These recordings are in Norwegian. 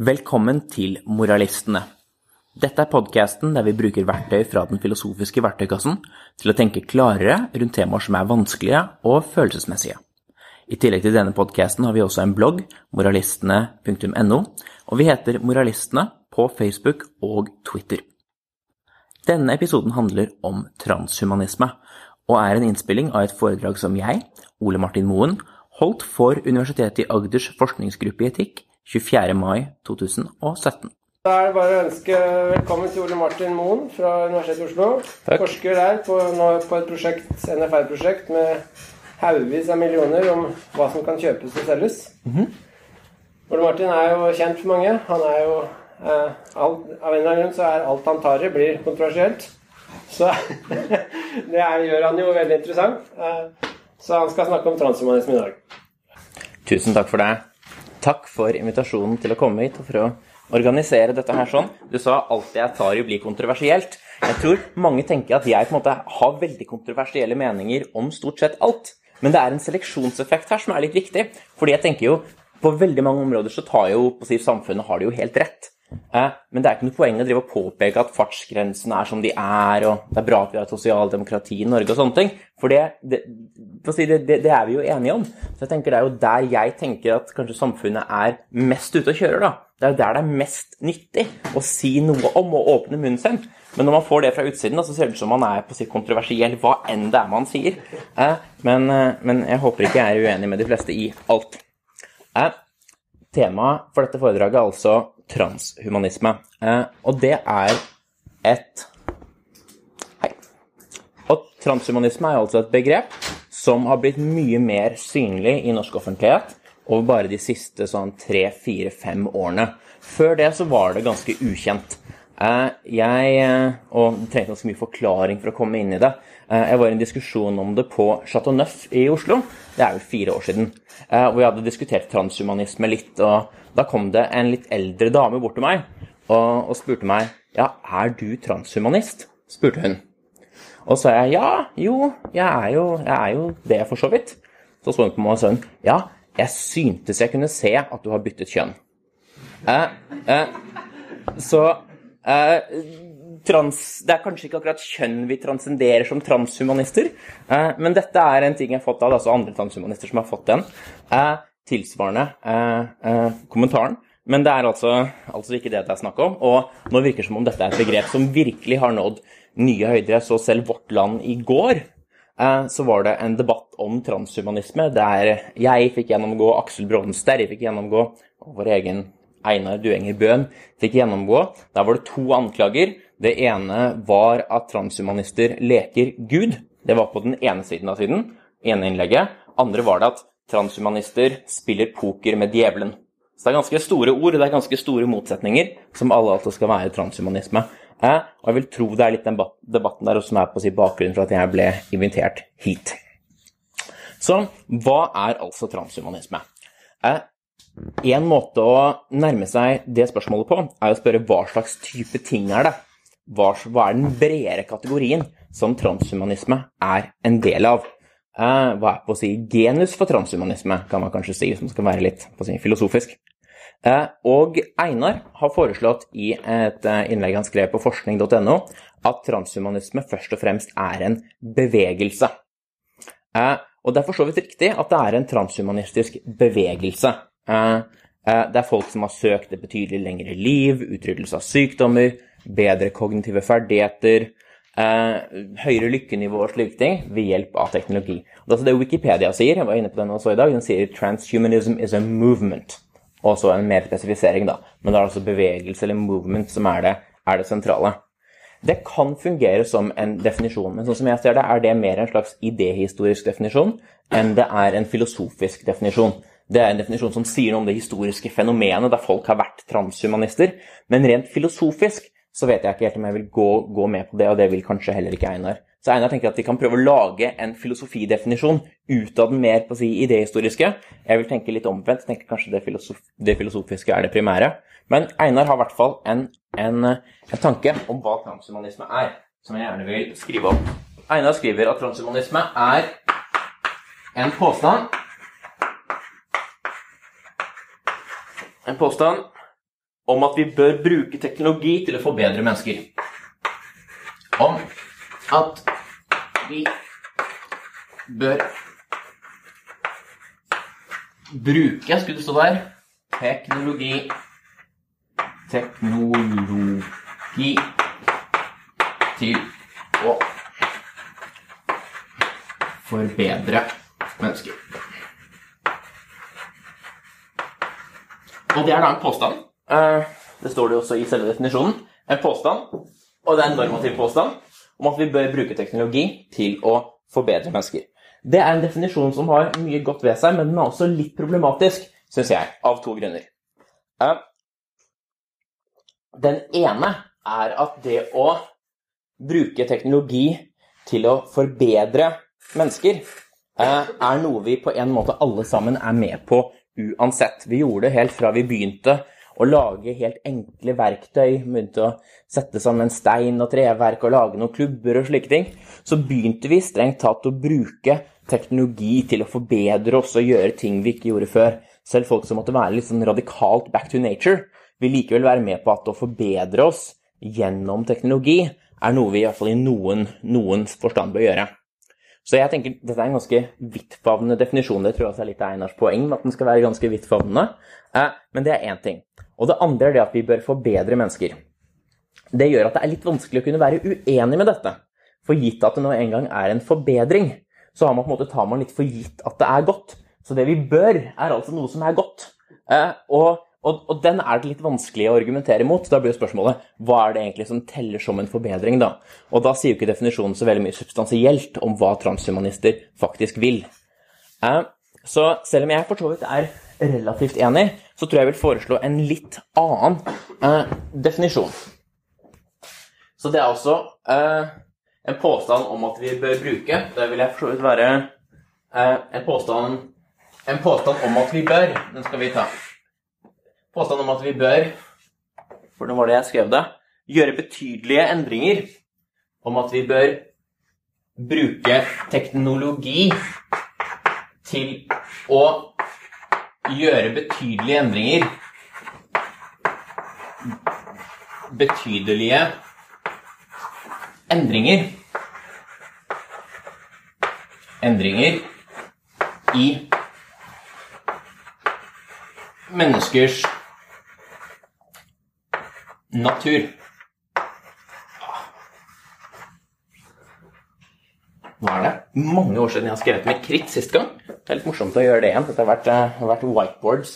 Velkommen til Moralistene. Dette er podkasten der vi bruker verktøy fra den filosofiske verktøykassen til å tenke klarere rundt temaer som er vanskelige og følelsesmessige. I tillegg til denne podkasten har vi også en blogg, moralistene.no, og vi heter Moralistene på Facebook og Twitter. Denne episoden handler om transhumanisme, og er en innspilling av et foredrag som jeg, Ole Martin Moen, holdt for Universitetet i Agders forskningsgruppe i etikk 24. mai 2017. Da er det bare å ønske velkommen til Ole Martin Moen fra Universitetet i Oslo. Takk. Forsker der på, på et prosjekt, NFR-prosjekt med haugevis av millioner om hva som kan kjøpes og selges. Ole Martin er jo kjent for mange. Han er jo eh, alt, Av en eller annen grunn så er alt han tar i, blir kontroversielt. Så det er, gjør han jo veldig interessant. Eh, så han skal snakke om transhumanisme i dag. Tusen takk for det. Takk for invitasjonen til å komme hit og for å organisere dette her sånn. Du sa alt jeg tar i blir kontroversielt. Jeg tror mange tenker at jeg på en måte har veldig kontroversielle meninger om stort sett alt. Men det er en seleksjonseffekt her som er litt viktig. Fordi jeg tenker jo på veldig mange områder så tar jo på å si, samfunnet har det jo helt rett. Eh, men det er ikke noe poeng å drive og påpeke at fartsgrensene er som de er, og det er bra at vi har et sosialdemokrati i Norge og sånne ting. For det, det, det, det, er vi jo enige om. Så jeg tenker det er jo der jeg tenker at kanskje samfunnet er mest ute og kjører, da. Det er jo der det er mest nyttig å si noe om og åpne munnen sin. Men når man får det fra utsiden, da, så ser det ut som man er på sitt kontroversiell, hva enn det er man sier. Eh, men, eh, men jeg håper ikke jeg er uenig med de fleste i alt. Temaet for dette foredraget er altså transhumanisme. Eh, og det er et Hei. Og transhumanisme er altså et begrep som har blitt mye mer synlig i norsk offentlighet over bare de siste sånn tre, fire, fem årene. Før det så var det ganske ukjent. Eh, jeg, eh, og det trengte ganske mye forklaring for å komme inn i det. Eh, Jeg var i en diskusjon om det på Chateau Neuf i Oslo. Det er vel fire år siden. eh, Hvor vi hadde diskutert transhumanisme litt. og Da kom det en litt eldre dame bort til meg og, og spurte meg ja, er du transhumanist. spurte hun. Og så sa jeg ja, jo, jeg er jo, jeg er jo det, for så vidt. Så så hun på meg og sa hun, ja, jeg syntes jeg kunne se at du har byttet kjønn. Eh, eh, så eh, trans, Det er kanskje ikke akkurat kjønn vi transcenderer som transhumanister, eh, men dette er en ting jeg har fått av det, altså andre transhumanister som har fått den eh, tilsvarende eh, eh, kommentaren. Men det er altså, altså ikke det det er snakk om. Og nå virker det som om dette er et begrep som virkelig har nådd nye høyder. Så selv Vårt Land i går. Eh, så var det en debatt om transhumanisme der jeg fikk gjennomgå, Aksel Bråten Sterri fikk gjennomgå, og vår egen Einar Duenger Bøhn fikk gjennomgå. Der var det to anklager. Det ene var at transhumanister leker Gud. Det var på den ene siden av siden, ene innlegget. Andre var det at transhumanister spiller poker med djevelen. Så det er ganske store ord, det er ganske store motsetninger, som alle altså skal være transhumanisme. Eh, og jeg vil tro det er litt den debatten der som er på sin si bakgrunnen for at jeg ble invitert hit. Så hva er altså transhumanisme? Eh, en måte å nærme seg det spørsmålet på, er å spørre hva slags type ting er det? Hva, hva er den bredere kategorien som transhumanisme er en del av? Uh, hva er på å si genus for transhumanisme, kan man kanskje si, hvis man skal være litt på å si, filosofisk. Uh, og Einar har foreslått i et eh, innlegg han skrev på forskning.no at transhumanisme først og fremst er en bevegelse. Uh, og det er for så vidt riktig at det er en transhumanistisk bevegelse. Det er folk som har søkt et betydelig lengre liv, utryddelse av sykdommer, bedre kognitive ferdigheter, eh, høyere lykkenivå og slike ting ved hjelp av teknologi. Og det er det Wikipedia sier, jeg var inne på den også i dag, den sier transhumanism is a movement. Og så en mer spesifisering, da. Men det er altså bevegelse eller movement som er det, er det sentrale. Det kan fungere som en definisjon, men sånn som jeg ser det, er det mer en slags idéhistorisk definisjon enn det er en filosofisk definisjon. Det er en definisjon som sier noe om det historiske fenomenet der folk har vært transhumanister, men rent filosofisk så vet jeg ikke helt om jeg vil gå, gå med på det, og det vil kanskje heller ikke Einar. Så Einar tenker at vi kan prøve å lage en filosofidefinisjon ut av den mer på å si, idehistoriske. Jeg vil tenke litt omvendt, tenke kanskje det, filosof det filosofiske er det primære. Men Einar har i hvert fall en, en, en tanke om hva transhumanisme er, som jeg gjerne vil skrive opp. Einar skriver at transhumanisme er en påstand En påstand om at vi bør bruke teknologi til å forbedre mennesker. Om at vi bør bruke Skulle det stå der? Teknologi Teknologi til å forbedre mennesker. Og det er da en påstand. Eh, Det står det jo også i selve definisjonen. En påstand, og det er en normativ påstand, om at vi bør bruke teknologi til å forbedre mennesker. Det er en definisjon som har mye godt ved seg, men den er også litt problematisk, syns jeg, av to grunner. Eh, Den ene er at det å bruke teknologi til å forbedre mennesker eh, er noe vi på en måte alle sammen er med på uansett. Vi gjorde det helt fra vi begynte å lage helt enkle verktøy, begynte å sette sammen stein og treverk og lage noen klubber og slike ting. Så begynte vi strengt tatt å bruke teknologi til å forbedre oss og gjøre ting vi ikke gjorde før. Selv folk som måtte være litt sånn radikalt back to nature, vil likevel være med på at å forbedre oss gjennom teknologi er noe vi i hvert fall i noen, noen forstand bør gjøre. Så jeg tenker dette er en ganske vidtfavnende definisjon. Det tror jeg også er litt av Einars poeng, at den skal være ganske vidtfavnende. Eh, men det er én ting. Og det andre er det at vi bør forbedre mennesker. Det gjør at det er litt vanskelig å kunne være uenig med dette. For gitt at det nå en gang er en forbedring, så har man på en måte, tar man litt for gitt at det er godt. Så det vi bør, er altså noe som er godt. Eh, og og, og, den er det litt vanskelig å argumentere mot. Da blir spørsmålet hva er det egentlig som teller som en forbedring, da? Og da sier jo ikke definisjonen så veldig mye substansielt om hva transhumanister faktisk vil. Eh, så selv om jeg for så vidt er relativt enig, så tror jeg jeg vil foreslå en litt annen eh, definisjon. Så det er også eh, en påstand om at vi bør bruke Det vil jeg for så vidt være eh, en påstand, en påstand om at vi bør. Den skal vi ta påstand om at vi bør Hvordan var det jeg skrev det? Gjøre betydelige endringer. Om at vi bør bruke teknologi til å gjøre betydelige endringer. Betydelige endringer. Endringer i menneskers natur. Nå er det mange år siden jeg har skrevet med kritt sist gang. Det er litt morsomt å gjøre det igjen. Dette har vært, uh, vært whiteboards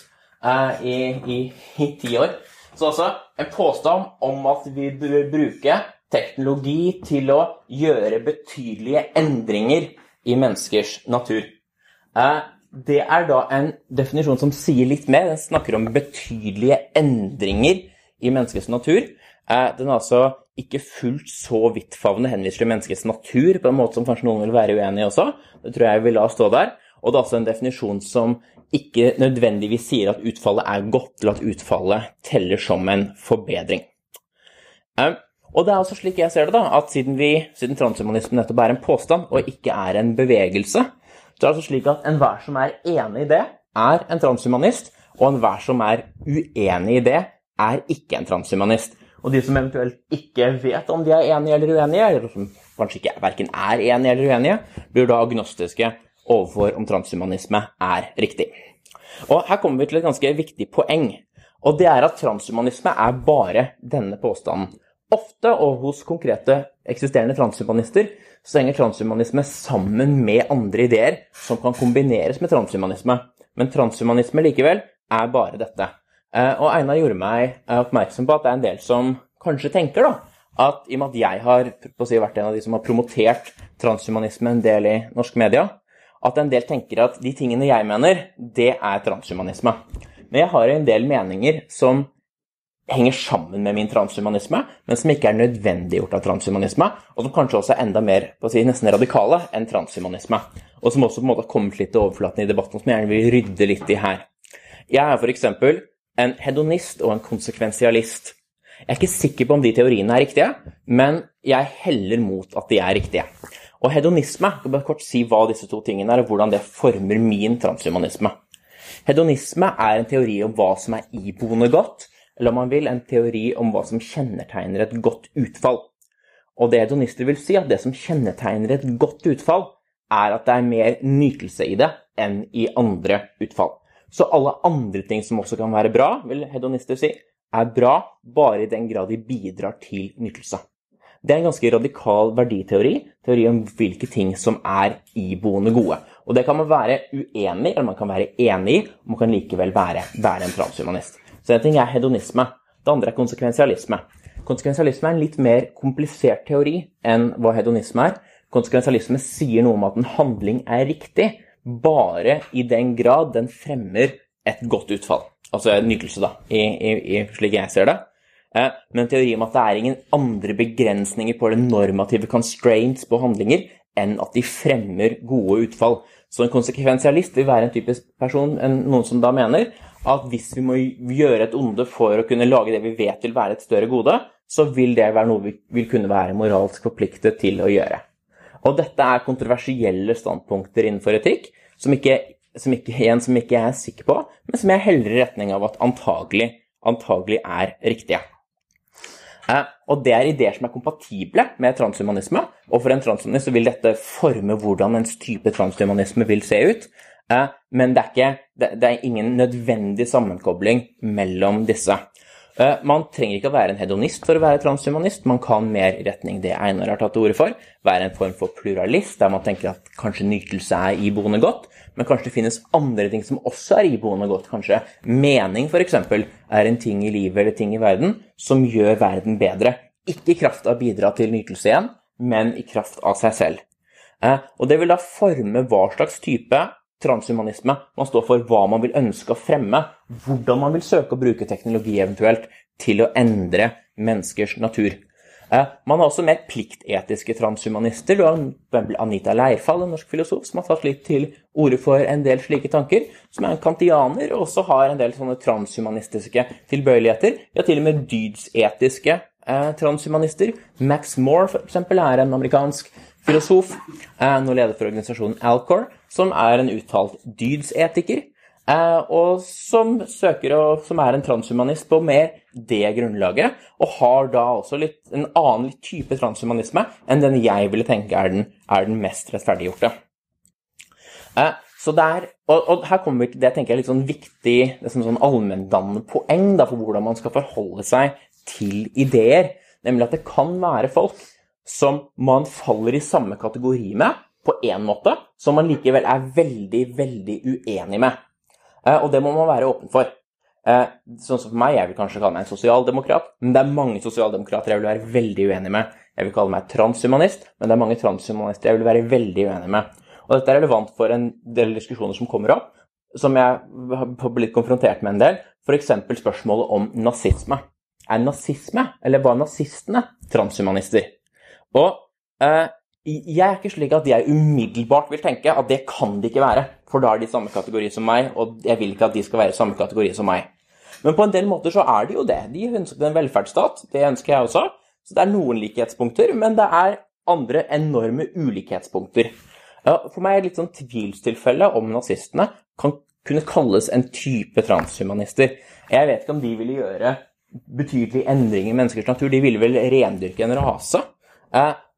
uh, i, i, i, ti år. Så altså en påstand om at vi bør bruke teknologi til å gjøre betydelige endringer i menneskers natur. Uh, det er da en definisjon som sier litt mer. Den snakker om betydelige endringer i menneskets natur. Den er altså ikke fullt så vidtfavnende henviser til menneskets natur, på en måte som kanskje noen vil være uenig i også. Det tror jeg vil la stå der. Og det er også en definisjon som ikke nødvendigvis sier at utfallet er godt, eller at utfallet teller som en forbedring. Og det er altså slik jeg ser det, da, at siden, vi, siden transhumanismen nettopp er en påstand og ikke er en bevegelse, så er det altså slik at enhver som er enig i det, er en transhumanist, og enhver som er uenig i det, er ikke en transhumanist. Og de som eventuelt ikke vet om de er enige eller uenige, eller som kanskje ikke verken er enige eller uenige, blir da agnostiske overfor om transhumanisme er riktig. Og Her kommer vi til et ganske viktig poeng. Og det er at transhumanisme er bare denne påstanden. Ofte, og hos konkrete eksisterende transhumanister, så henger transhumanisme sammen med andre ideer som kan kombineres med transhumanisme. Men transhumanisme likevel er bare dette. Eh, og Einar gjorde meg eh, oppmerksom på at det er en del som kanskje tenker da, at i og med at jeg har si, vært en av de som har promotert transhumanisme en del i norsk media, at en del tenker at de tingene jeg mener, det er transhumanisme. Men jeg har en del meninger som henger sammen med min transhumanisme, men som ikke er nødvendiggjort av transhumanisme, og som kanskje også er enda mer på å si, nesten radikale enn transhumanisme. Og som også på en måte har kommet litt til overflaten i debatten, som jeg gjerne vil rydde litt i her. Jeg er f.eks en hedonist og en konsekvensialist. Jeg er ikke sikker på om de teoriene er riktige, men jeg heller mot at de er riktige. Og hedonisme, jeg kan bare kort si hva disse to tingene er, og hvordan det former min transhumanisme. Hedonisme er en teori om hva som er iboende godt, eller om man vil, en teori om hva som kjennetegner et godt utfall. Og det hedonister vil si, at det som kjennetegner et godt utfall, er at det er mer nytelse i det enn i andre utfall. Så alle andre ting som også kan være bra, vil hedonister si, er bra bare i den grad de bidrar til nytelse. Det er en ganske radikal verditeori, teori om hvilke ting som er iboende gode. Og det kan man være uenig i, eller man kan være enig i, man kan likevel være, være en transhumanist. Så en ting er hedonisme. Det andre er konsekvensialisme. Konsekvensialisme er en litt mer komplisert teori enn hva hedonisme er. Konsekvensialisme sier noe om at en handling er riktig bare i den grad den fremmer et godt utfall. Altså nytelse, da, i, i, i, slik jeg ser det. Eh, men en teori om at det er ingen andre begrensninger på det normative constraints på handlinger enn at de fremmer gode utfall. Så en konsekvensialist vil være en typisk person, en, noen som da mener at hvis vi må gjøre et onde for å kunne lage det vi vet vil være et større gode, så vil det være noe vi vil kunne være moralsk forpliktet til å gjøre. Og dette er kontroversielle standpunkter innenfor etikk, som ikke, som ikke, igjen, som ikke jeg er sikker på, men som jeg heller i retning av at antagelig, antagelig er riktige. Eh, og det er ideer som er kompatible med transhumanisme, og for en transhumanist vil dette forme hvordan ens type transhumanisme vil se ut. Eh, men det er, ikke, det er ingen nødvendig sammenkobling mellom disse. Eh, man trenger ikke å være en hedonist for å være transhumanist. Man kan mer i retning det Einar har tatt til orde for. Være en form for pluralist, der man tenker at kanskje nytelse er iboende godt, men kanskje det finnes andre ting som også er iboende godt. Kanskje mening, f.eks., er en ting i livet eller ting i verden som gjør verden bedre. Ikke i kraft av å bidra til nytelse igjen, men i kraft av seg selv. Eh, og det vil da forme hva slags type transhumanisme. Man står for hva man vil ønske å fremme, hvordan man vil søke å bruke teknologi eventuelt til å endre menneskers natur. Eh, man har også mer pliktetiske transhumanister. Du har Anita Leirfall, en norsk filosof, som har tatt litt til orde for en del slike tanker. Som er en kantianer og også har en del sånne transhumanistiske tilbøyeligheter. Har til og med dydsetiske eh, transhumanister. Max Moore, f.eks., er en amerikansk filosof, eh, nå leder for organisasjonen Alcor, som er en uttalt dydsetiker. Eh, og som søker og som er en transhumanist på mer det grunnlaget. Og har da også litt, en annen litt type transhumanisme enn den jeg ville tenke er den, er den mest rettferdiggjorte. Eh, så der, og, og, her kommer det jeg tenker er litt sånn viktig liksom sånn allmenndannende poeng da, for hvordan man skal forholde seg til ideer. Nemlig at det kan være folk som man faller i samme kategori med på én måte, som man likevel er veldig, veldig uenig med. Eh, og det må man være åpen for. Eh, sånn som for meg, Jeg vil kanskje kalle meg en sosialdemokrat, men det er mange sosialdemokrater jeg vil være veldig uenig med. Jeg vil kalle meg transhumanist, men det er mange transhumanister jeg vil være veldig uenig med. Og dette er relevant for en del diskusjoner som kommer opp, som jeg har blitt konfrontert med en del. F.eks. spørsmålet om nazisme. Er nazisme, eller var nazistene, transhumanister? Og eh, jeg er ikke slik at jeg umiddelbart vil tenke at det kan de ikke være, for da er de i samme kategori som meg, og jeg vil ikke at de skal være i samme kategori som meg. Men på en del måter så er de jo det. De ønsker en velferdsstat, det ønsker jeg også. Så det er noen likhetspunkter, men det er andre enorme ulikhetspunkter. For meg er det litt sånn tvilstilfelle om nazistene kan kunne kalles en type transhumanister. Jeg vet ikke om de ville gjøre betydelige endringer i menneskers natur. De ville vel rendyrke en rase.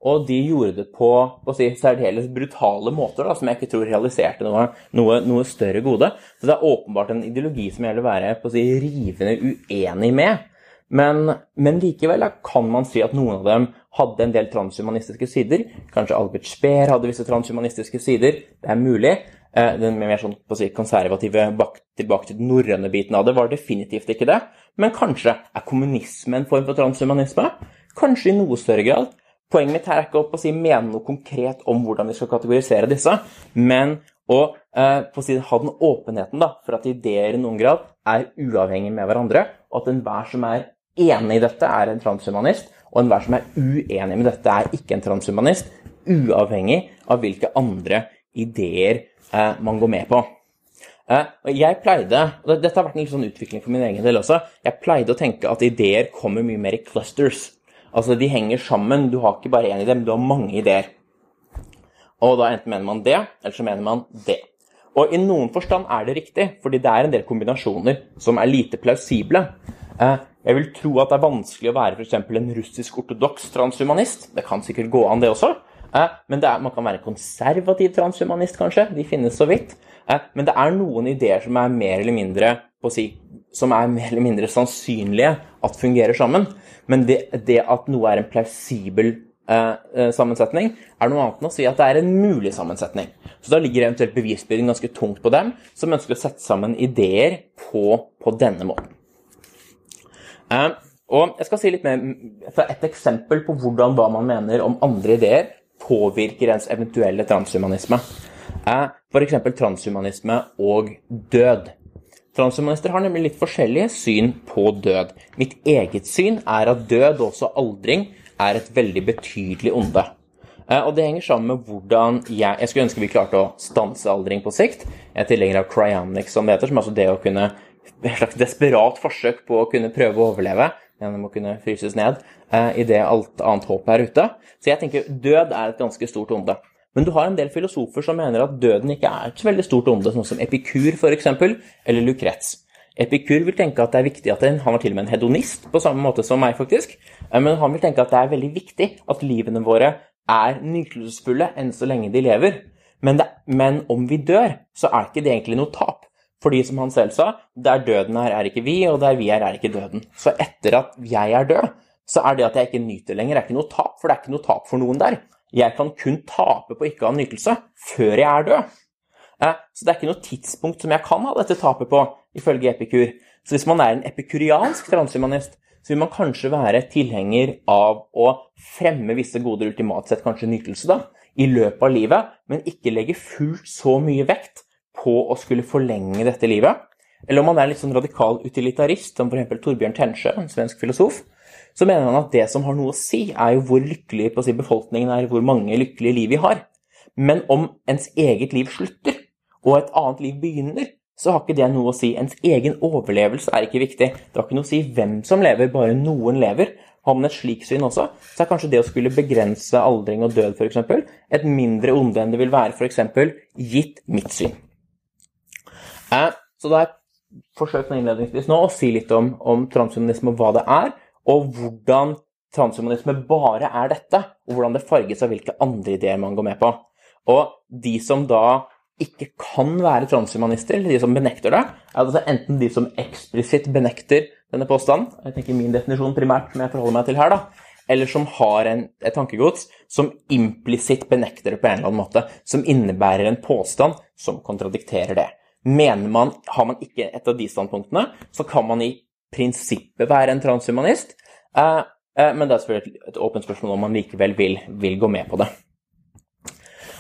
Og de gjorde det på, si, særdeles brutale måter, da, som jeg ikke tror realiserte noe, noe, noe, større gode. Så det er åpenbart en ideologi som jeg vil være på å si, rivende uenig med. Men, men likevel da, kan man si at noen av dem hadde en del transhumanistiske sider. Kanskje Albert Speer hadde visse transhumanistiske sider. Det er mulig. Eh, den mer sånn, å si, konservative bak, tilbake til den norrøne biten av det var definitivt ikke det. Men kanskje er kommunisme en form for transhumanisme? Kanskje i noe større grad. Poenget mitt her er ikke å si, mene noe konkret om hvordan vi skal kategorisere disse, men å eh, si, ha den åpenheten da, for at ideer i noen grad er uavhengige med hverandre, og at enhver som er enig i dette, er en transhumanist, og enhver som er uenig med dette, er ikke en transhumanist, uavhengig av hvilke andre ideer eh, man går med på. Eh, jeg pleide, og Dette har vært en sånn utvikling for min egen del også. Jeg pleide å tenke at ideer kommer mye mer i clusters. Altså, de henger sammen. Du har ikke bare én idé, men du har mange ideer. Og da enten mener man det, eller så mener man det. Og i noen forstand er det riktig, fordi det er en del kombinasjoner som er lite plausible. Eh, jeg vil tro at det er vanskelig å være f.eks. en russisk-ortodoks transhumanist. Det kan sikkert gå an, det også. Men men er, man kan være konservativ transhumanist, kanskje. De finnes så vidt. Eh, men det er noen ideer som er mer eller mindre på å si, som er mer eller mindre sannsynlige at fungerer sammen. Men det, det at noe er en plausibel eh, sammensetning, er noe annet enn å si at det er en mulig sammensetning. Så da ligger eventuelt bevisbyrden ganske tungt på dem som ønsker å sette sammen ideer på, på denne måten. Eh, og jeg skal si litt mer fra et eksempel på hvordan hva man mener om andre ideer påvirker ens eventuelle transhumanisme. Eh, f.eks. transhumanisme og død. Transhumanister har nemlig litt forskjellige syn på død. Mitt eget syn er at død, også aldring, er et veldig betydelig onde. Eh, og det henger sammen med hvordan jeg Jeg skulle ønske vi klarte å stanse aldring på sikt. Jeg er tilhenger av cryonics, som det heter, som er altså det å kunne Et slags desperat forsøk på å kunne prøve å overleve gjennom å kunne fryses ned i idet alt annet håp er ute. Så jeg tenker død er et ganske stort onde. Men du har en del filosofer som mener at døden ikke er et veldig stort onde, sånn som Epikur f.eks., eller Lukrets. Epikur vil tenke at det er viktig at en, Han var til og med en hedonist, på samme måte som meg, faktisk. Eh, men han vil tenke at det er veldig viktig at livene våre er nytelsesfulle enn så lenge de lever. Men, det, men om vi dør, så er ikke det egentlig noe tap. Fordi, som han selv sa, der døden er, er ikke vi, og der vi er, er ikke døden. Så etter at jeg er død, så er det at jeg ikke nyter lenger, er ikke noe tap, for det er ikke noe tap for noen der. Jeg kan kun tape på ikke å ha nytelse før jeg er død. Eh, så det er ikke noe tidspunkt som jeg kan ha dette tapet på, ifølge Epikur. Så hvis man er en epikuriansk transhumanist, så vil man kanskje være tilhenger av å fremme visse goder, ultimat sett kanskje nytelse, da, i løpet av livet, men ikke legge fullt så mye vekt på å skulle forlenge dette livet. Eller om man er litt sånn radikal utilitarist, som f.eks. Torbjørn Tensjø, en svensk filosof, så mener han at det som har noe å si, er jo hvor lykkelig si, befolkningen er, hvor mange lykkelige liv vi har. Men om ens eget liv slutter, og et annet liv begynner, så har ikke det noe å si. Ens egen overlevelse er ikke viktig. Det har ikke noe å si hvem som lever, bare noen lever. Har man et slikt syn også, så er kanskje det å skulle begrense aldring og død f.eks. et mindre onde enn det vil være f.eks. gitt mitt syn. Eh, så da har jeg forsøkt innledningsvis nå å si litt om, om transhumanisme og hva det er, og hvordan transhumanisme bare er dette, og hvordan det farges av hvilke andre ideer man går med på. Og de som da ikke kan være transhumanister, eller de som benekter det, er altså enten de som eksplisitt benekter denne påstanden, jeg tenker min definisjon primært som jeg forholder meg til her, da, eller som har en, et tankegods som implisitt benekter det på en eller annen måte, som innebærer en påstand som kontradikterer det. Mener man, Har man ikke et av de standpunktene, så kan man i prinsippet være en transhumanist. Eh, eh, men det er selvfølgelig et, åpent spørsmål om man likevel vil, vil, gå med på det.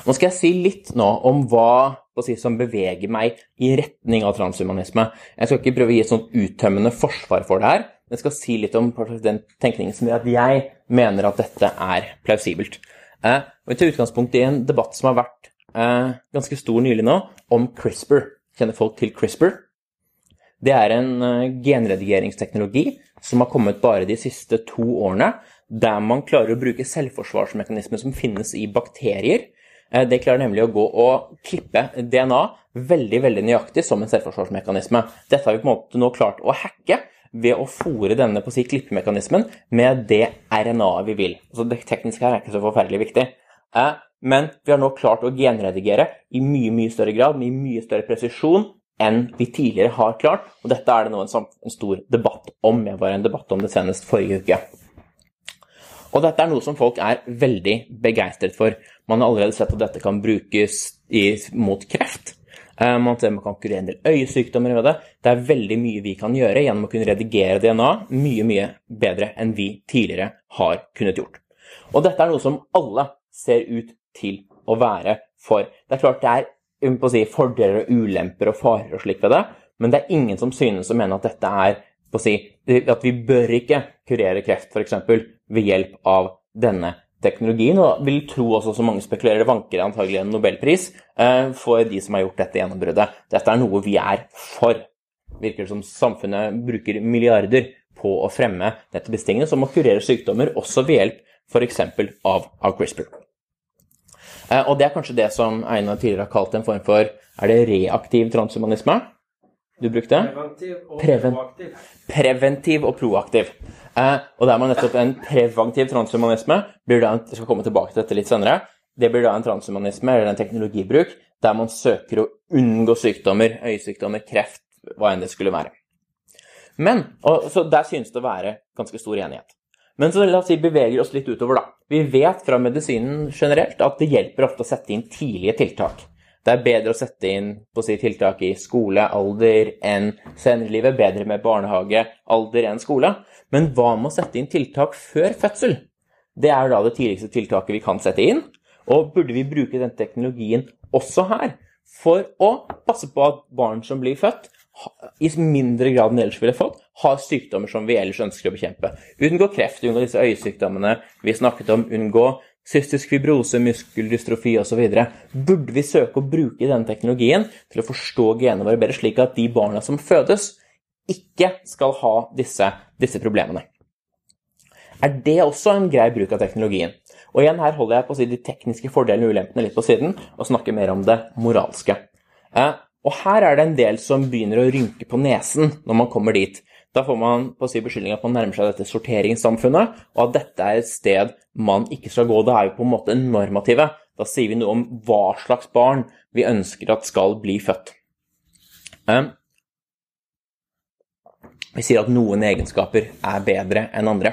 Nå skal jeg si litt nå om hva si, som beveger meg i retning av transhumanisme. Jeg skal ikke prøve å gi et sånt uttømmende forsvar for det her. Jeg skal si litt om den tenkningen som gjør at jeg mener at dette er plausibelt. Eh, og Vi tar utgangspunkt i en debatt som har vært eh, ganske stor nylig nå, om CRISPR. Kjenner folk til CRISPR? Det er en eh, genredigeringsteknologi som har kommet bare de siste to årene, der man klarer å bruke selvforsvarsmekanismer som finnes i bakterier. Eh, det klarer nemlig å gå og klippe DNA veldig veldig nøyaktig som en selvforsvarsmekanisme. Dette har vi på en måte nå klart å hacke ved å fòre denne på å si klippemekanismen med det RNA-et vi vil. Så Det tekniske her er ikke så forferdelig viktig. Eh, men vi har nå klart å genredigere i mye mye større grad, med mye større presisjon enn vi tidligere har klart. Og dette er det nå en, en stor debatt om. Jeg var i en debatt om det senest forrige uke. Og dette er noe som folk er veldig begeistret for. Man har allerede sett at dette kan brukes i, mot kreft. Eh, man ser man kan kurere en del øyesykdommer ved det. Det er veldig mye vi kan gjøre gjennom å kunne redigere DNA mye, mye bedre enn vi tidligere har kunnet gjort. Og dette er noe som alle ser ut til å være for. Det er klart det er si, fordeler og ulemper og farer og slik ved det, men det er ingen som synes å mene at dette er si, At vi bør ikke kurere kreft f.eks. ved hjelp av denne teknologien. Og vil tro også, som mange spekulerer, det vanker antagelig en nobelpris eh, for de som har gjort dette gjennombruddet. Dette er noe vi er for. Virker det som samfunnet bruker milliarder på å fremme dette tingene, som å kurere sykdommer også ved hjelp f.eks. Av, av CRISPR. Eh, og det er kanskje det som Einar tidligere har kalt en form for Er det reaktiv transhumanisme? du brukte? Preventiv og Preven- proaktiv. Preventiv og proaktiv. Eh, og der man nettopp en preventiv transhumanisme blir da, Jeg skal komme tilbake til dette litt senere. Det blir da en transhumanisme, eller en teknologibruk, der man søker å unngå sykdommer, øyesykdommer, kreft, hva enn det skulle være. Men, og, Så der synes det å være ganske stor enighet. Men så la oss si beveger oss litt utover, da. Vi vet fra medisinen generelt at det hjelper ofte å sette inn tidlige tiltak. Det er bedre å sette inn på si, tiltak i skole, alder enn senere i livet. Bedre med barnehage, alder enn skole. Men hva med å sette inn tiltak før fødsel? Det er da det tidligste tiltaket vi kan sette inn. Og burde vi bruke den teknologien også her for å passe på at barn som blir født, i mindre grad enn ellers ville fått, har sykdommer som vi ellers ønsker å bekjempe. Unngå kreft, unngå disse øyesykdommene vi snakket om, unngå cystisk fibrose, muskeldystrofi osv. Burde vi søke å bruke denne teknologien til å forstå genene våre bedre, slik at de barna som fødes, ikke skal ha disse, disse problemene? Er det også en grei bruk av teknologien? Og igjen, her holder jeg på å si de tekniske fordelene og ulempene litt på siden, og snakker mer om det moralske. Eh, og her er det en del som begynner å rynke på nesen når man kommer dit. Da får man på å si beskyldning at man nærmer seg dette sorteringssamfunnet, og at dette er et sted man ikke skal gå. Det er jo på en måte normative. Da sier vi noe om hva slags barn vi ønsker at skal bli født. Eh, vi sier at noen egenskaper er bedre enn andre.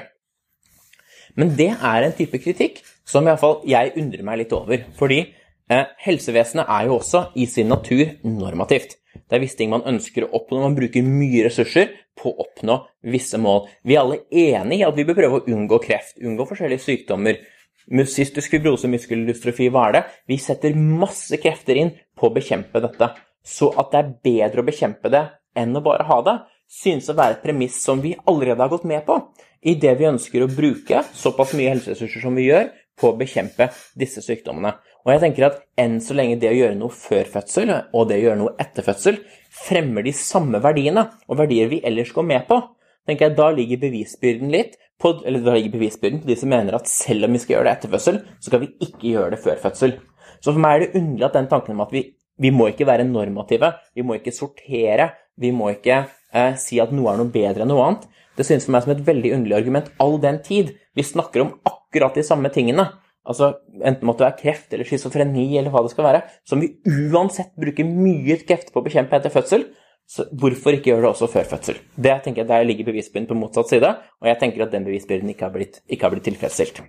Men det er en type kritikk som iallfall jeg undrer meg litt over. Fordi eh, helsevesenet er jo også i sin natur normativt. Det er visse ting man ønsker å oppnå. Man bruker mye ressurser på å oppnå visse mål. Vi er alle enige i at vi bør prøve å unngå kreft, unngå forskjellige sykdommer. Cystisk fibrose, muskeldystrofi, hva er det? Vi setter masse krefter inn på å bekjempe dette. Så at det er bedre å bekjempe det enn å bare ha det, synes å være et premiss som vi allerede har gått med på, i det vi ønsker å bruke såpass mye helseressurser som vi gjør på å bekjempe disse sykdommene. Og jeg tenker at enn så lenge det å gjøre noe før fødsel og det å gjøre noe etter fødsel fremmer de samme verdiene, og verdier vi ellers går med på, tenker jeg da ligger bevisbyrden litt på, eller da ligger bevisbyrden på de som mener at selv om vi skal gjøre det etter fødsel, så skal vi ikke gjøre det før fødsel. Så for meg er det underlig at den tanken om at vi, vi må ikke være normative, vi må ikke sortere, vi må ikke eh, si at noe er noe bedre enn noe annet. Det synes for meg som et veldig underlig argument all den tid vi snakker om akkurat de samme tingene. Altså, Enten måtte det være kreft eller schizofreni eller hva det skal være, som vi uansett bruker mye krefter på å bekjempe etter fødsel. Så hvorfor ikke gjøre det også før fødsel? Det tenker jeg Der ligger bevisbyrden på motsatt side, og jeg tenker at den bevisbyrden ikke har blitt, ikke har blitt tilfredsstilt.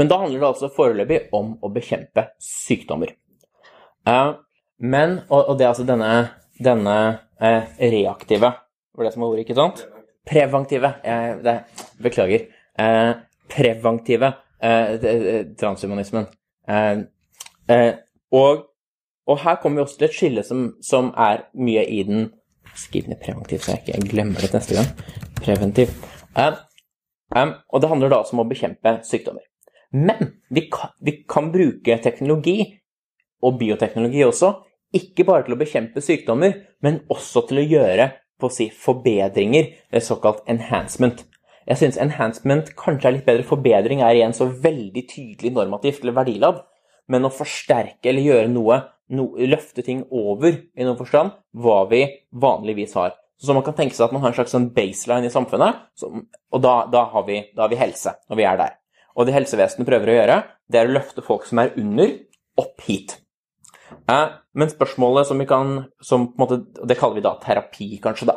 Men da handler det altså foreløpig om å bekjempe sykdommer. Eh, men, og, det er altså denne, denne eh, reaktive Var det som var ordet, ikke sant? Preventive. Jeg, det, beklager. Eh, preventive transhumanismen. Eh, eh, og, og her kommer vi også til et skille som, som er mye i den Skriv ned preventiv, så jeg ikke glemmer det neste gang. Preventiv. Eh, eh, og det handler da også om å bekjempe sykdommer. Men vi kan, vi kan bruke teknologi, og bioteknologi også, ikke bare til å bekjempe sykdommer, men også til å gjøre på å si, forbedringer, såkalt enhancement. Jeg syns enhancement kanskje er litt bedre. Forbedring er igjen så veldig tydelig normativt eller verdiladd, men å forsterke eller gjøre noe, no, løfte ting over i noen forstand, hva vi vanligvis har. Så man kan tenke seg at man har en slags sånn baseline i samfunnet, og da, da, har vi, da har vi helse, når vi er der. Og det helsevesenet prøver å gjøre, det er å løfte folk som er under, opp hit. Eh, men spørsmålet som vi kan som måte, Det kaller vi da terapi, kanskje. da.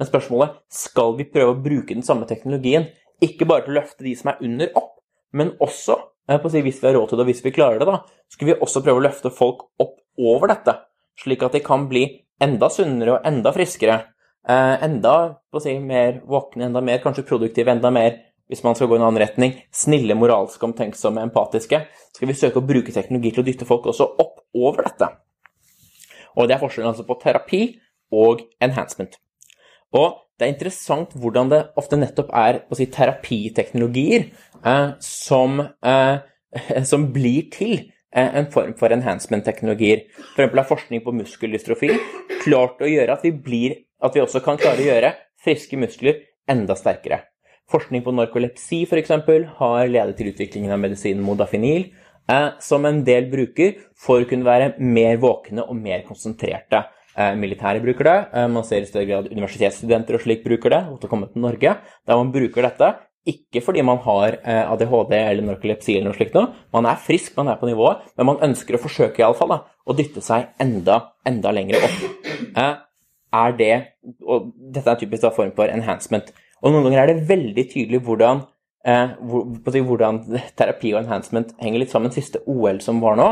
Men spørsmålet skal vi prøve å bruke den samme teknologien, ikke bare til å løfte de som er under, opp, men også, si, hvis vi har råd til det og hvis vi klarer det, da, skal vi også prøve å løfte folk opp over dette, slik at de kan bli enda sunnere og enda friskere. Eh, enda på å si, mer våkne, enda mer kanskje produktive, enda mer hvis man skal gå i en annen retning, snille, moralske, omtenksomme, empatiske, skal vi søke å bruke teknologi til å dytte folk også opp over dette. Og det er forskjellen altså på terapi og enhancement. Og det er interessant hvordan det ofte nettopp er si, terapiteknologier eh, som, eh, som blir til eh, en form for enhancement-teknologier. F.eks. er forskning på muskeldystrofi klart å gjøre at vi, blir, at vi også kan klare å gjøre friske muskler enda sterkere. Forskning på narkolepsi for eksempel, har ledet til utviklingen av medisinen modafinil, eh, som en del bruker for å kunne være mer våkne og mer konsentrerte eh, militæret bruker det. Eh, man ser i større grad universitetsstudenter og slik bruker det, til å komme til Norge, der man bruker dette ikke fordi man har eh, ADHD eller narkolepsi eller noe slikt noe. Man er frisk, man er på nivået, men man ønsker å forsøke i alle fall, da, å dytte seg enda, enda lenger opp. Er det Og dette er en typisk da, form for enhancement. Og noen ganger er det veldig tydelig hvordan, hvordan terapi og enhancement henger litt sammen. Siste OL som var nå,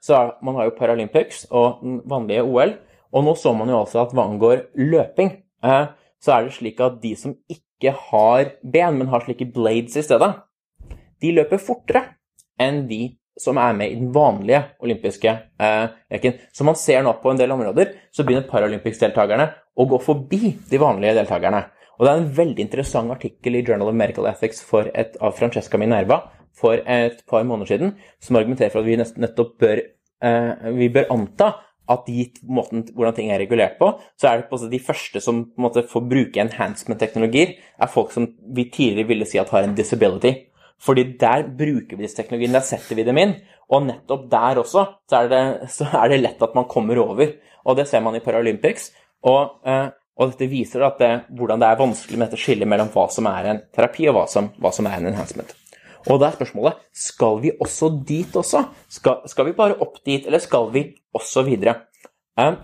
så er, man har jo Paralympics og den vanlige OL. Og nå så man jo altså at hva angår løping, eh, så er det slik at de som ikke har ben, men har slike blades i stedet, de løper fortere enn de som er med i den vanlige olympiske eh, leken. Så man ser nå på en del områder, så begynner Paralympics-deltakerne å gå forbi de vanlige deltakerne. Og det er en veldig interessant artikkel i Journal of Medical Ethics et, av Francesca Minerva for et par måneder siden, som argumenterer for at vi nettopp bør, eh, vi bør anta at gitt måten hvordan ting er regulert på, så er det de første som måte får bruke enhancement-teknologier, er folk som vi tidligere ville si at har en disability. Fordi der bruker vi disse teknologiene, der setter vi dem inn. Og nettopp der også så er det, så er det lett at man kommer over. Og det ser man i Paralympics. Og, eh, og dette viser at det, hvordan det er vanskelig med dette skillet mellom hva som er en terapi, og hva som, hva som er en enhancement. Og da er spørsmålet skal vi også dit også? Skal, skal vi bare opp dit, eller skal vi også videre? Um,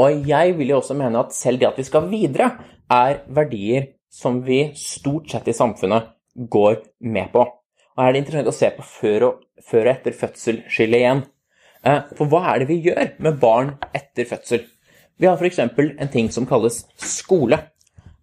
og jeg vil jo også mene at selv det at vi skal videre, er verdier som vi stort sett i samfunnet går med på. Og her er det interessant å se på før og, før og etter fødsel-skillet igjen. Uh, for hva er det vi gjør med barn etter fødsel? Vi har f.eks. en ting som kalles skole.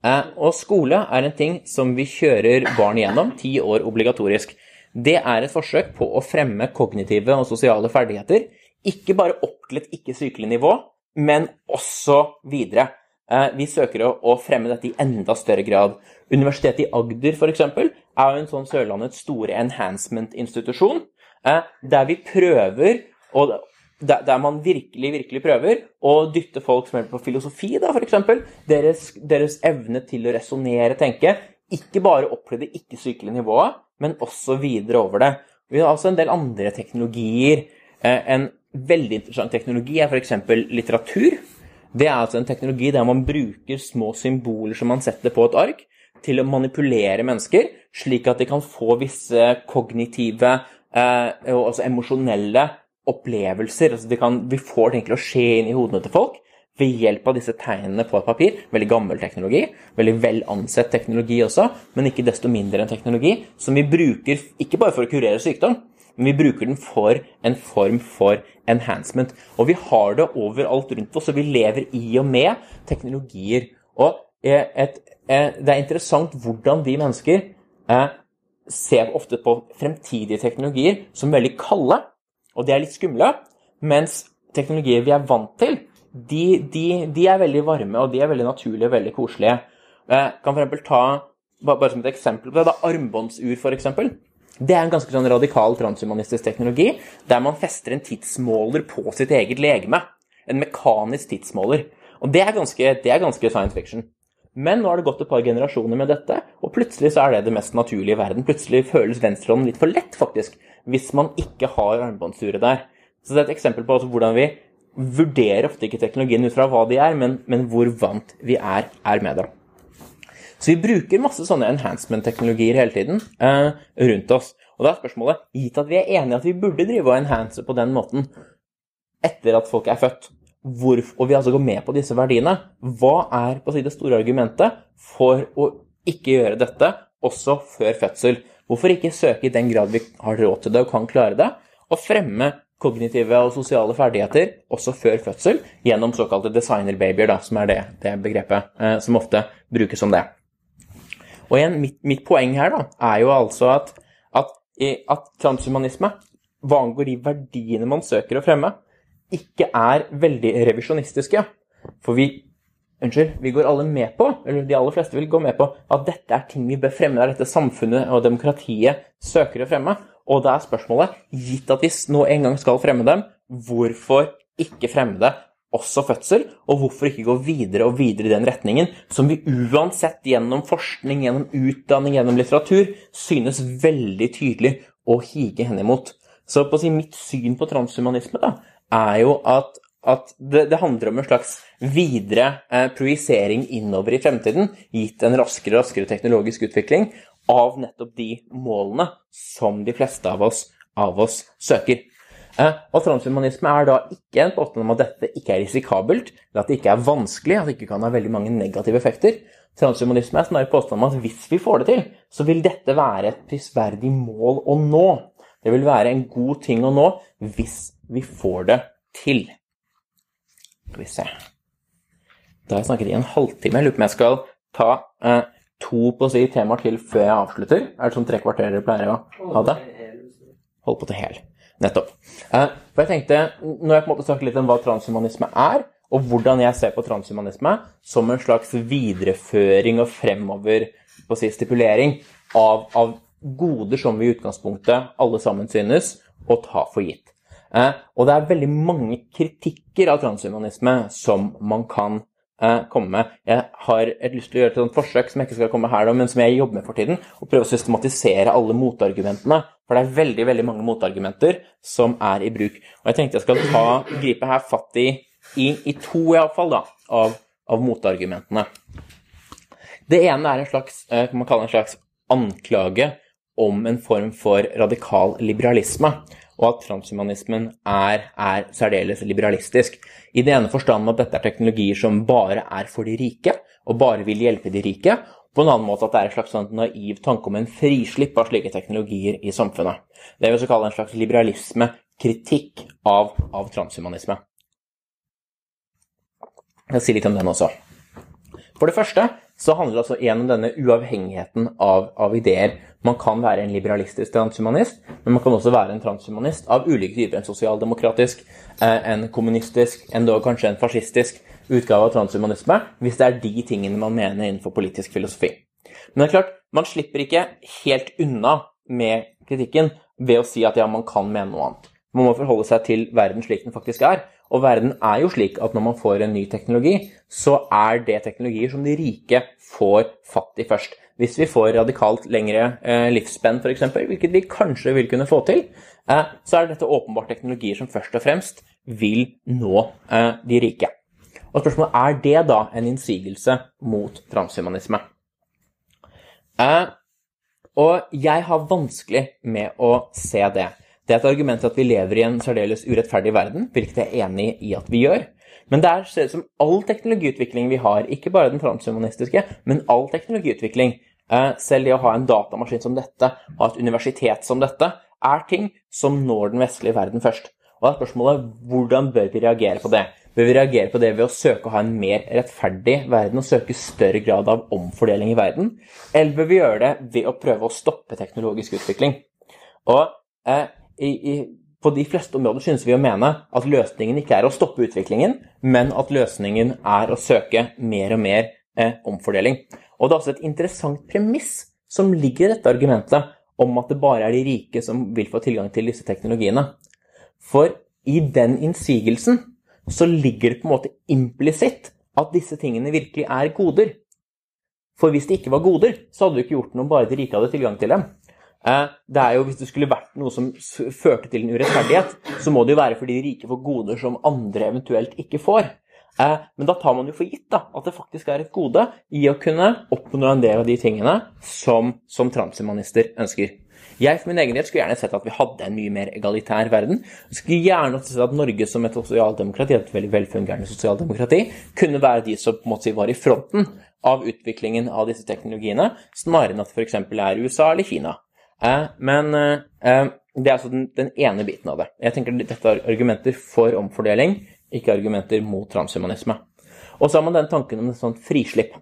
Eh, og skole er en ting som vi kjører barn igjennom, ti år obligatorisk. Det er et forsøk på å fremme kognitive og sosiale ferdigheter, ikke bare opp til et ikke-sykelig nivå, men også videre. Eh, vi søker å fremme dette i enda større grad. Universitetet i Agder f.eks. er jo en sånn Sørlandets store enhancement-institusjon, eh, der vi prøver å der, der, man virkelig, virkelig prøver å dytte folk som er på filosofi, da, f.eks. Deres, deres evne til å resonnere, tenke. Ikke bare opp til det ikke-sykelige nivået, men også videre over det. Vi har altså en del andre teknologier. Eh, en veldig interessant teknologi er f.eks. litteratur. Det er altså en teknologi der man bruker små symboler som man setter på et ark, til å manipulere mennesker, slik at de kan få visse kognitive eh, og også emosjonelle opplevelser. Altså kan, vi får det til å skje inn i hodene til folk ved hjelp av disse tegnene på et papir. Veldig gammel teknologi, veldig vel ansett teknologi også, men ikke desto mindre en teknologi som vi bruker ikke bare for å kurere sykdom, men vi bruker den for en form for enhancement. Og vi har det overalt rundt oss, og vi lever i og med teknologier. Og eh, et, et, eh, det er interessant hvordan vi mennesker eh, ser ofte på fremtidige teknologier som veldig kalde og de er litt skumle. Mens teknologier vi er vant til, de, de, de, er veldig varme, og de er veldig naturlige og veldig koselige. Jeg kan f.eks. ta, bare som et eksempel på det, da, armbåndsur, f.eks. Det er en ganske sånn radikal transhumanistisk teknologi, der man fester en tidsmåler på sitt eget legeme. En mekanisk tidsmåler. Og det er ganske, det er ganske science fiction. Men nå har det gått et par generasjoner med dette, og plutselig så er det det mest naturlige i verden. Plutselig føles venstrehånden litt for lett, faktisk hvis man ikke har armbåndsuret der. Så det er et eksempel på hvordan vi vurderer ofte ikke teknologien ut fra hva de er, men, men hvor vant vi er, er, med det. Så vi bruker masse sånne enhancement-teknologier hele tiden eh, rundt oss. Og da er spørsmålet, gitt at vi er enige at vi burde drive og enhance på den måten etter at folk er født, hvor, og vi altså går med på disse verdiene, hva er si det store argumentet for å ikke gjøre dette også før fødsel? Hvorfor ikke søke i den grad vi har råd til det og kan klare det, og fremme kognitive og sosiale ferdigheter også før fødsel gjennom såkalte designerbabyer, da, som er det, det begrepet eh, som ofte brukes som det. Og igjen, mitt, mitt poeng her da, er jo altså at, at, at transhumanisme, hva angår de verdiene man søker å fremme, ikke er veldig revisjonistiske. For vi Unnskyld, vi går alle med på, eller de aller fleste vil gå med på, at dette er ting vi bør fremme. Det er dette samfunnet og demokratiet søker å fremme. Og da er spørsmålet, gitt at vi nå en gang skal fremme dem, hvorfor ikke fremme det også fødsel? Og hvorfor ikke gå videre og videre i den retningen som vi uansett gjennom forskning, gjennom utdanning, gjennom litteratur synes veldig tydelig å hige hen imot? Så på å si mitt syn på transhumanisme da, er jo at at det, det, handler om en slags videre eh, projisering innover i fremtiden, gitt en raskere og raskere teknologisk utvikling av nettopp de målene som de fleste av oss, av oss søker. Eh, og transhumanisme er da ikke en påstand om at dette ikke er risikabelt, eller at det ikke er vanskelig, at det ikke kan ha veldig mange negative effekter. Transhumanisme er snarere påstand om at hvis vi får det til, så vil dette være et prisverdig mål å nå. Det vil være en god ting å nå hvis vi får det til. Skal vi se Da har jeg snakket i en halvtime. Jeg lurer på om jeg skal ta eh, to på å si temaer til før jeg avslutter. Er det sånn tre kvarter dere pleier å ha det? Hold på til hel. Nettopp. Eh, for jeg tenkte, Nå har jeg på en måte snakket litt om hva transhumanisme er, og hvordan jeg ser på transhumanisme som en slags videreføring og fremover på å si, stipulering av, av goder som vi i utgangspunktet alle sammen synes å ta for gitt. Eh, og det er veldig mange kritikker av transhumanisme som man kan eh, komme med. Jeg har et lyst til å gjøre et sånt forsøk som jeg ikke skal komme her, men som jeg jobber med for tiden, og prøve å systematisere alle motargumentene. For det er veldig veldig mange motargumenter som er i bruk. Og jeg tenkte jeg skal ta, gripe her fatt i, i, i to iallfall, da, av, av motargumentene. Det ene er en slags, eh, kan man kalle en slags anklage om en form for radikal liberalisme og at transhumanismen er, er, særdeles liberalistisk. I det ene forstand at dette er teknologier som bare er for de rike, og bare vil hjelpe de rike. På en annen måte at det er en slags sånn naiv tanke om en frislipp av slike teknologier i samfunnet. Det vil vi kalle en slags liberalisme, kritikk av, av transhumanisme. Jeg sier litt om den også. For det første så handler det altså igjen om denne uavhengigheten av, av, ideer. Man kan være en liberalistisk transhumanist, men man kan også være en transhumanist av ulike typer. En sosialdemokratisk, eh, en kommunistisk, endog kanskje en fascistisk utgave av transhumanisme, hvis det er de tingene man mener innenfor politisk filosofi. Men det er klart, man slipper ikke helt unna med kritikken ved å si at ja, man kan mene noe annet. Man må forholde seg til verden slik den faktisk er. Og verden er jo slik at når man får en ny teknologi, så er det teknologier som de rike får fatt i først. Hvis vi får radikalt lengre eh, livsspenn f.eks., hvilket vi kanskje vil kunne få til, eh, så er dette åpenbart teknologier som først og fremst vil nå eh, de rike. Og spørsmålet er det da en innsigelse mot transhumanisme? Eh, og jeg har vanskelig med å se det. Det er et argument at vi lever i en særdeles urettferdig verden, hvilket jeg er enig i at vi gjør. Men det ser ut som all teknologiutvikling vi har, ikke bare den transhumanistiske, men all teknologiutvikling, eh, selv det å ha en datamaskin som dette, ha et universitet som dette, er ting som når den vestlige verden først. Og da er spørsmålet hvordan bør vi reagere på det? Bør vi reagere på det ved å søke å ha en mer rettferdig verden og søke større grad av omfordeling i verden? Eller bør vi gjøre det ved å prøve å stoppe teknologisk utvikling? Og eh, i, i, på de fleste områder synes vi å mene at løsningen ikke er å stoppe utviklingen, men at løsningen er å søke mer og mer eh, omfordeling. Og det er også et interessant premiss som ligger i dette argumentet om at det bare er de rike som vil få tilgang til disse teknologiene. For i den innsigelsen så ligger det på en måte implisitt at disse tingene virkelig er goder. For hvis det ikke var goder, så hadde du ikke gjort noe om bare de rike hadde tilgang til dem. Eh, det er jo, Hvis det skulle vært noe som førte til en urettferdighet, så må det jo være fordi de rike får goder som andre eventuelt ikke får. Eh, men da tar man jo for gitt da, at det faktisk er et gode i å kunne oppnå en del av de tingene som, som transhumanister ønsker. Jeg for min egen del skulle gjerne sett at vi hadde en mye mer egalitær verden. Jeg skulle gjerne sett at Norge som et sosialdemokrati, et veldig velfungerende sosialdemokrati, kunne være de som på en måte var i fronten av utviklingen av disse teknologiene, snarere enn at det f.eks. er USA eller Kina. Eh, men eh, det er altså den, den, ene biten av det. Jeg tenker Dette er argumenter for omfordeling, ikke argumenter mot transhumanisme. Og så har man den tanken om et sånt frislipp.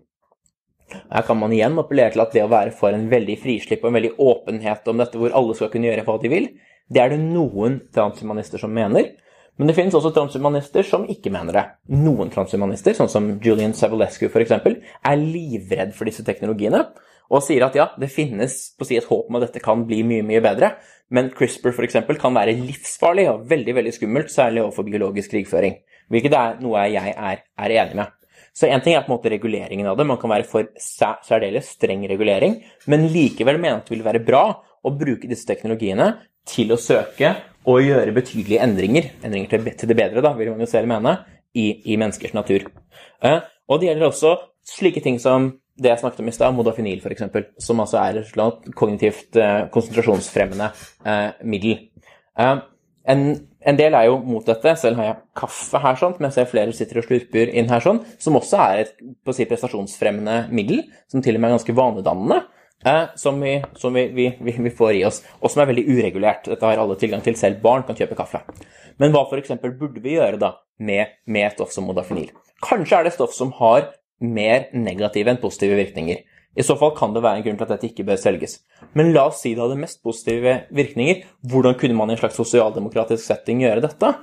Her kan man igjen appellere til at det å være for en veldig frislipp og en veldig åpenhet om dette, hvor alle skal kunne gjøre hva de vil, det er det noen transhumanister som mener. Men det finnes også transhumanister som ikke mener det. Noen transhumanister, sånn som Julian Savulescu f.eks., er livredd for disse teknologiene og sier at ja, det finnes på si et håp om at dette kan bli mye, mye bedre, men CRISPR f.eks. kan være livsfarlig og veldig veldig skummelt, særlig overfor biologisk krigføring. Hvilket er noe jeg er, er enig med. Så én ting er på en måte reguleringen av det. Man kan være for særdeles streng regulering, men likevel mene at det vil være bra å bruke disse teknologiene til å søke og gjøre betydelige endringer, endringer til det bedre, da, vil man jo selv mene, i, i menneskers natur. Eh, og det gjelder også slike ting som det jeg snakket om i stad, modafinil f.eks., som altså er et kognitivt eh, konsentrasjonsfremmende eh, middel. Eh, en, en, del er jo mot dette. Selv har jeg kaffe her, sånn, mens jeg flere sitter og slurper inn her, sånn, som også er et si, prestasjonsfremmende middel, som til og med er ganske vanedannende. Som, vi, som vi, vi, vi, får i oss, og som er veldig uregulert. Dette har alle tilgang til. Selv barn kan kjøpe kaffe. Men hva f.eks. burde vi gjøre da med, med stoff som modafinil? Kanskje er det stoff som har mer negative enn positive virkninger. I så fall kan det være en grunn til at dette ikke bør selges. Men la oss si det hadde mest positive virkninger. Hvordan kunne man i en slags sosialdemokratisk setting gjøre dette?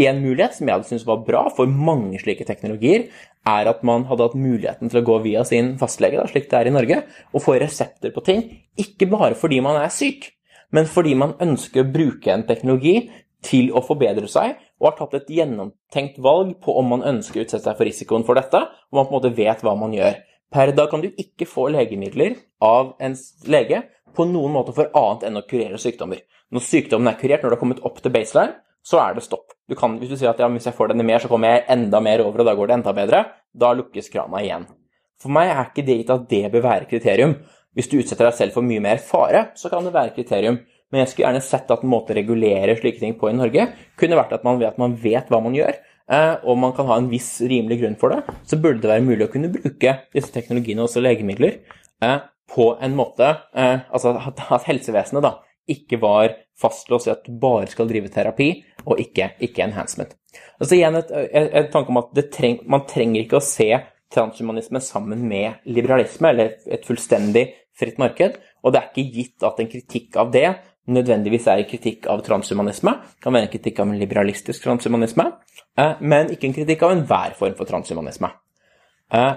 En mulighet som jeg hadde syntes var bra for mange slike teknologier, er at man hadde hatt muligheten til å gå via sin fastlege, da, slik det er i Norge, og få resepter på ting. Ikke bare fordi man er syk, men fordi man ønsker å bruke en teknologi til å forbedre seg, og har tatt et gjennomtenkt valg på om man ønsker å utsette seg for risikoen for dette, og man på en måte vet hva man gjør. Per dag kan du ikke få legemidler av en lege på noen måte for annet enn å kurere sykdommer. Når sykdommen er kurert, når du har kommet opp til baseline, så er det stopp. Du kan, hvis du sier at ja, hvis jeg får denne mer, så kommer jeg enda mer over, og da går det enda bedre, da lukkes krana igjen. For meg er ikke det gitt at det bør være kriterium. Hvis du utsetter deg selv for mye mer fare, så kan det være kriterium. Men jeg skulle gjerne sett at en måte å regulere slike ting på i Norge kunne vært at man vet, man vet hva man gjør, eh, og man kan ha en viss rimelig grunn for det. Så burde det være mulig å kunne bruke disse teknologiene, også legemidler, eh, på en måte eh, Altså at helsevesenet da ikke var fastlåst i at du bare skal drive terapi, og ikke, ikke enhancement. Altså igjen et, et, et tanke om at treng, man trenger ikke å se transhumanisme sammen med liberalisme, eller et fullstendig fritt marked, og det er ikke gitt at en kritikk av det nødvendigvis er en kritikk av transhumanisme. Kan være en kritikk av en liberalistisk transhumanisme, eh, men ikke en kritikk av enhver form for transhumanisme. Eh,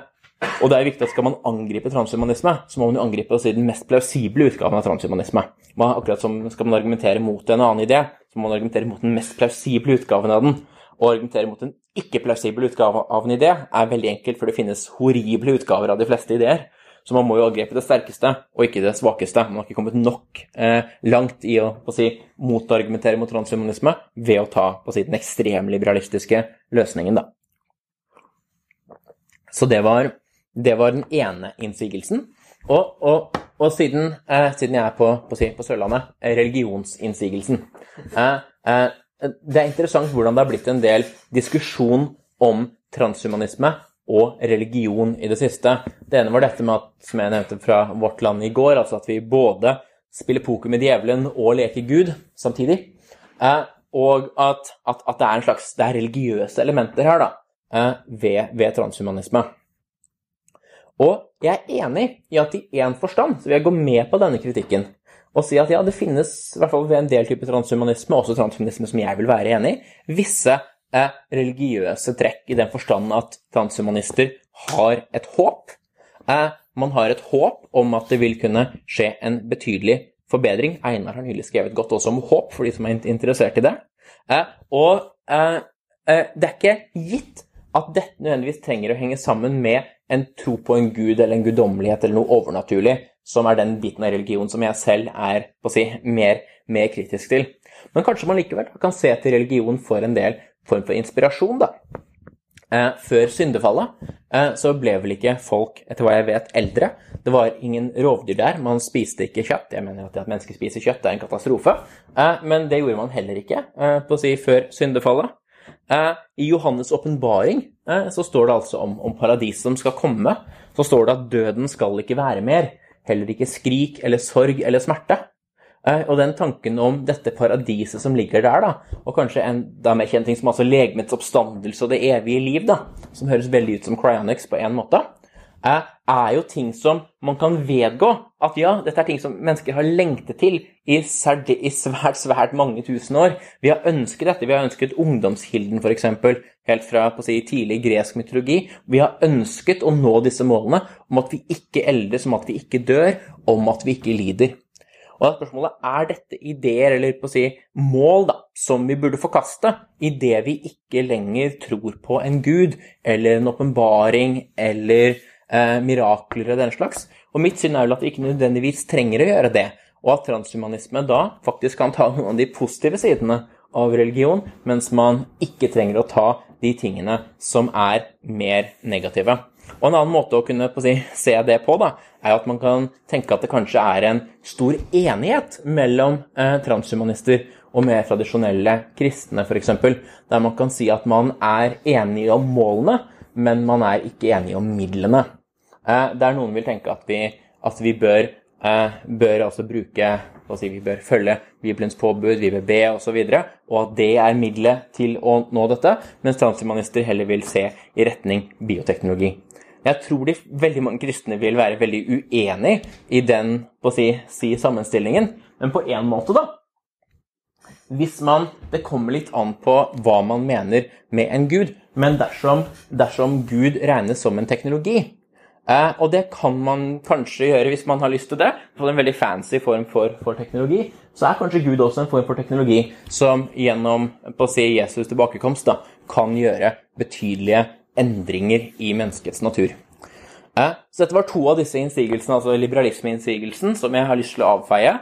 og det er viktig at Skal man angripe transhumanisme, så må man jo angripe den mest plausible utgaven av transhumanisme. Man, akkurat som Skal man argumentere mot en annen idé, så må man argumentere mot den mest plausible utgaven av den. Å argumentere mot en ikke-plausibel utgave av en idé er veldig enkelt, for det finnes horrible utgaver av de fleste ideer. Så man må jo angripe det sterkeste, og ikke det svakeste. Man har ikke kommet nok eh, langt i å, si, motargumentere mot transhumanisme ved å ta å si, den ekstremliberalistiske løsningen, da. Så det var, det var den ene innsigelsen. Og, og, og siden, eh, siden, jeg er på, på, si, på Sørlandet, religionsinnsigelsen. Eh, eh, det er interessant hvordan det har blitt en del diskusjon om transhumanisme og religion i det siste. Det ene var dette med at, som jeg nevnte fra Vårt Land i går, altså at vi både spiller poker med djevelen og leker Gud samtidig. Eh, og at, at, at, det er en slags det er religiøse elementer her da, eh, ved, ved, transhumanisme. Og jeg er enig i at i én forstand så vil jeg gå med på denne kritikken og si at ja, det finnes i hvert fall ved en del typer transhumanisme, også transhumanisme som jeg vil være enig i, visse religiøse trekk, i den forstand at transhumanister har et håp. Eh, man har et håp om at det vil kunne skje en betydelig forbedring. Einar har nylig skrevet godt også om håp, for de som er interessert i det. Eh, og eh, det er ikke gitt at dette nødvendigvis trenger å henge sammen med en tro på en gud eller en guddommelighet eller noe overnaturlig, som er den biten av religion som jeg selv er på å si, mer, mer kritisk til. Men kanskje man likevel kan se til religion for en del form for inspirasjon, da. Eh, før syndefallet eh, så ble vel ikke folk, etter hva jeg vet, eldre. Det var ingen rovdyr der. Man spiste ikke kjøtt. Jeg mener at det at mennesker spiser kjøtt, er en katastrofe. Eh, men det gjorde man heller ikke på å si før syndefallet. I Johannes' åpenbaring så står det altså om, om paradiset som skal komme. Så står det at døden skal ikke være mer. Heller ikke skrik eller sorg eller smerte. Eh, og den tanken om dette paradiset som ligger der, da, og kanskje en da mer kjent ting som altså legemets oppstandelse og det evige liv, da, som høres veldig ut som cryonics på en måte, eh, er jo ting som man kan vedgå at ja, dette er ting som mennesker har lengtet til i, svært, svært mange tusen år. Vi har ønsket dette. Vi har ønsket ungdomskilden, f.eks., helt fra på å si, tidlig gresk mytologi. Vi har ønsket å nå disse målene om at vi ikke eldes, om at vi ikke dør, om at vi ikke lider. Og da er spørsmålet er dette ideer eller på å si mål da, som vi burde forkaste idet vi ikke lenger tror på en gud eller en åpenbaring eller eh, mirakler og den slags. Og mitt syn er vel at vi ikke nødvendigvis trenger å gjøre det. og at transhumanisme da faktisk kan ta noen av de positive sidene av religion, mens man ikke trenger å ta de tingene som er mer negative. Og En annen måte å kunne si, se det på da, er at man kan tenke at det kanskje er en stor enighet mellom eh, transhumanister og mer tradisjonelle kristne, f.eks. Der man kan si at man er enige om målene, men man er ikke enige om midlene. Eh, der noen vil tenke at vi, at vi bør, eh, bør altså bruke si, Vi bør følge Bibelens påbud, vi bør be osv., og, og at det er middelet til å nå dette, mens transhumanister heller vil se i retning bioteknologi. Jeg tror de veldig mange kristne vil være veldig uenig i den på å si, si sammenstillingen, men på én måte, da. Hvis man Det kommer litt an på hva man mener med en gud, men dersom, dersom Gud regnes som en teknologi, eh, og det kan man kanskje gjøre hvis man har lyst til det, på en veldig fancy form for, for, teknologi, så er kanskje Gud også en form for teknologi som gjennom på å si Jesus tilbakekomst da, kan gjøre betydelige endringer i menneskets natur. Så dette var to av disse innsigelsene, altså liberalismeinnsigelsen, som jeg har lyst til å avfeie,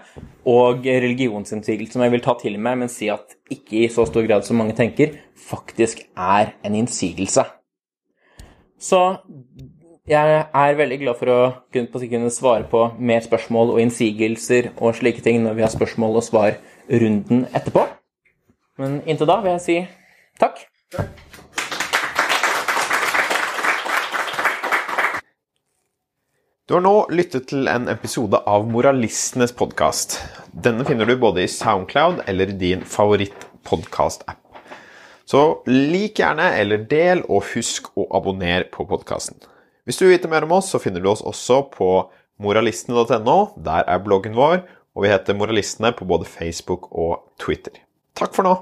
og religionsinnsigelsen som jeg vil ta til meg, men si at ikke i så stor grad som mange tenker, faktisk er en innsigelse. Så jeg er veldig glad for å kunne, svare på mer spørsmål og innsigelser og slike ting når vi har spørsmål og svar-runden etterpå. Men inntil da vil jeg si takk. takk. Du har nå lyttet til en episode av Moralistenes podkast. Denne finner du både i Soundcloud eller din favoritt-podkast-app. Så lik gjerne eller del, og husk å abonnere på podkasten. Hvis du vil vite mer om oss, så finner du oss også på moralistene.no. Der er bloggen vår, og vi heter Moralistene på både Facebook og Twitter. Takk for nå!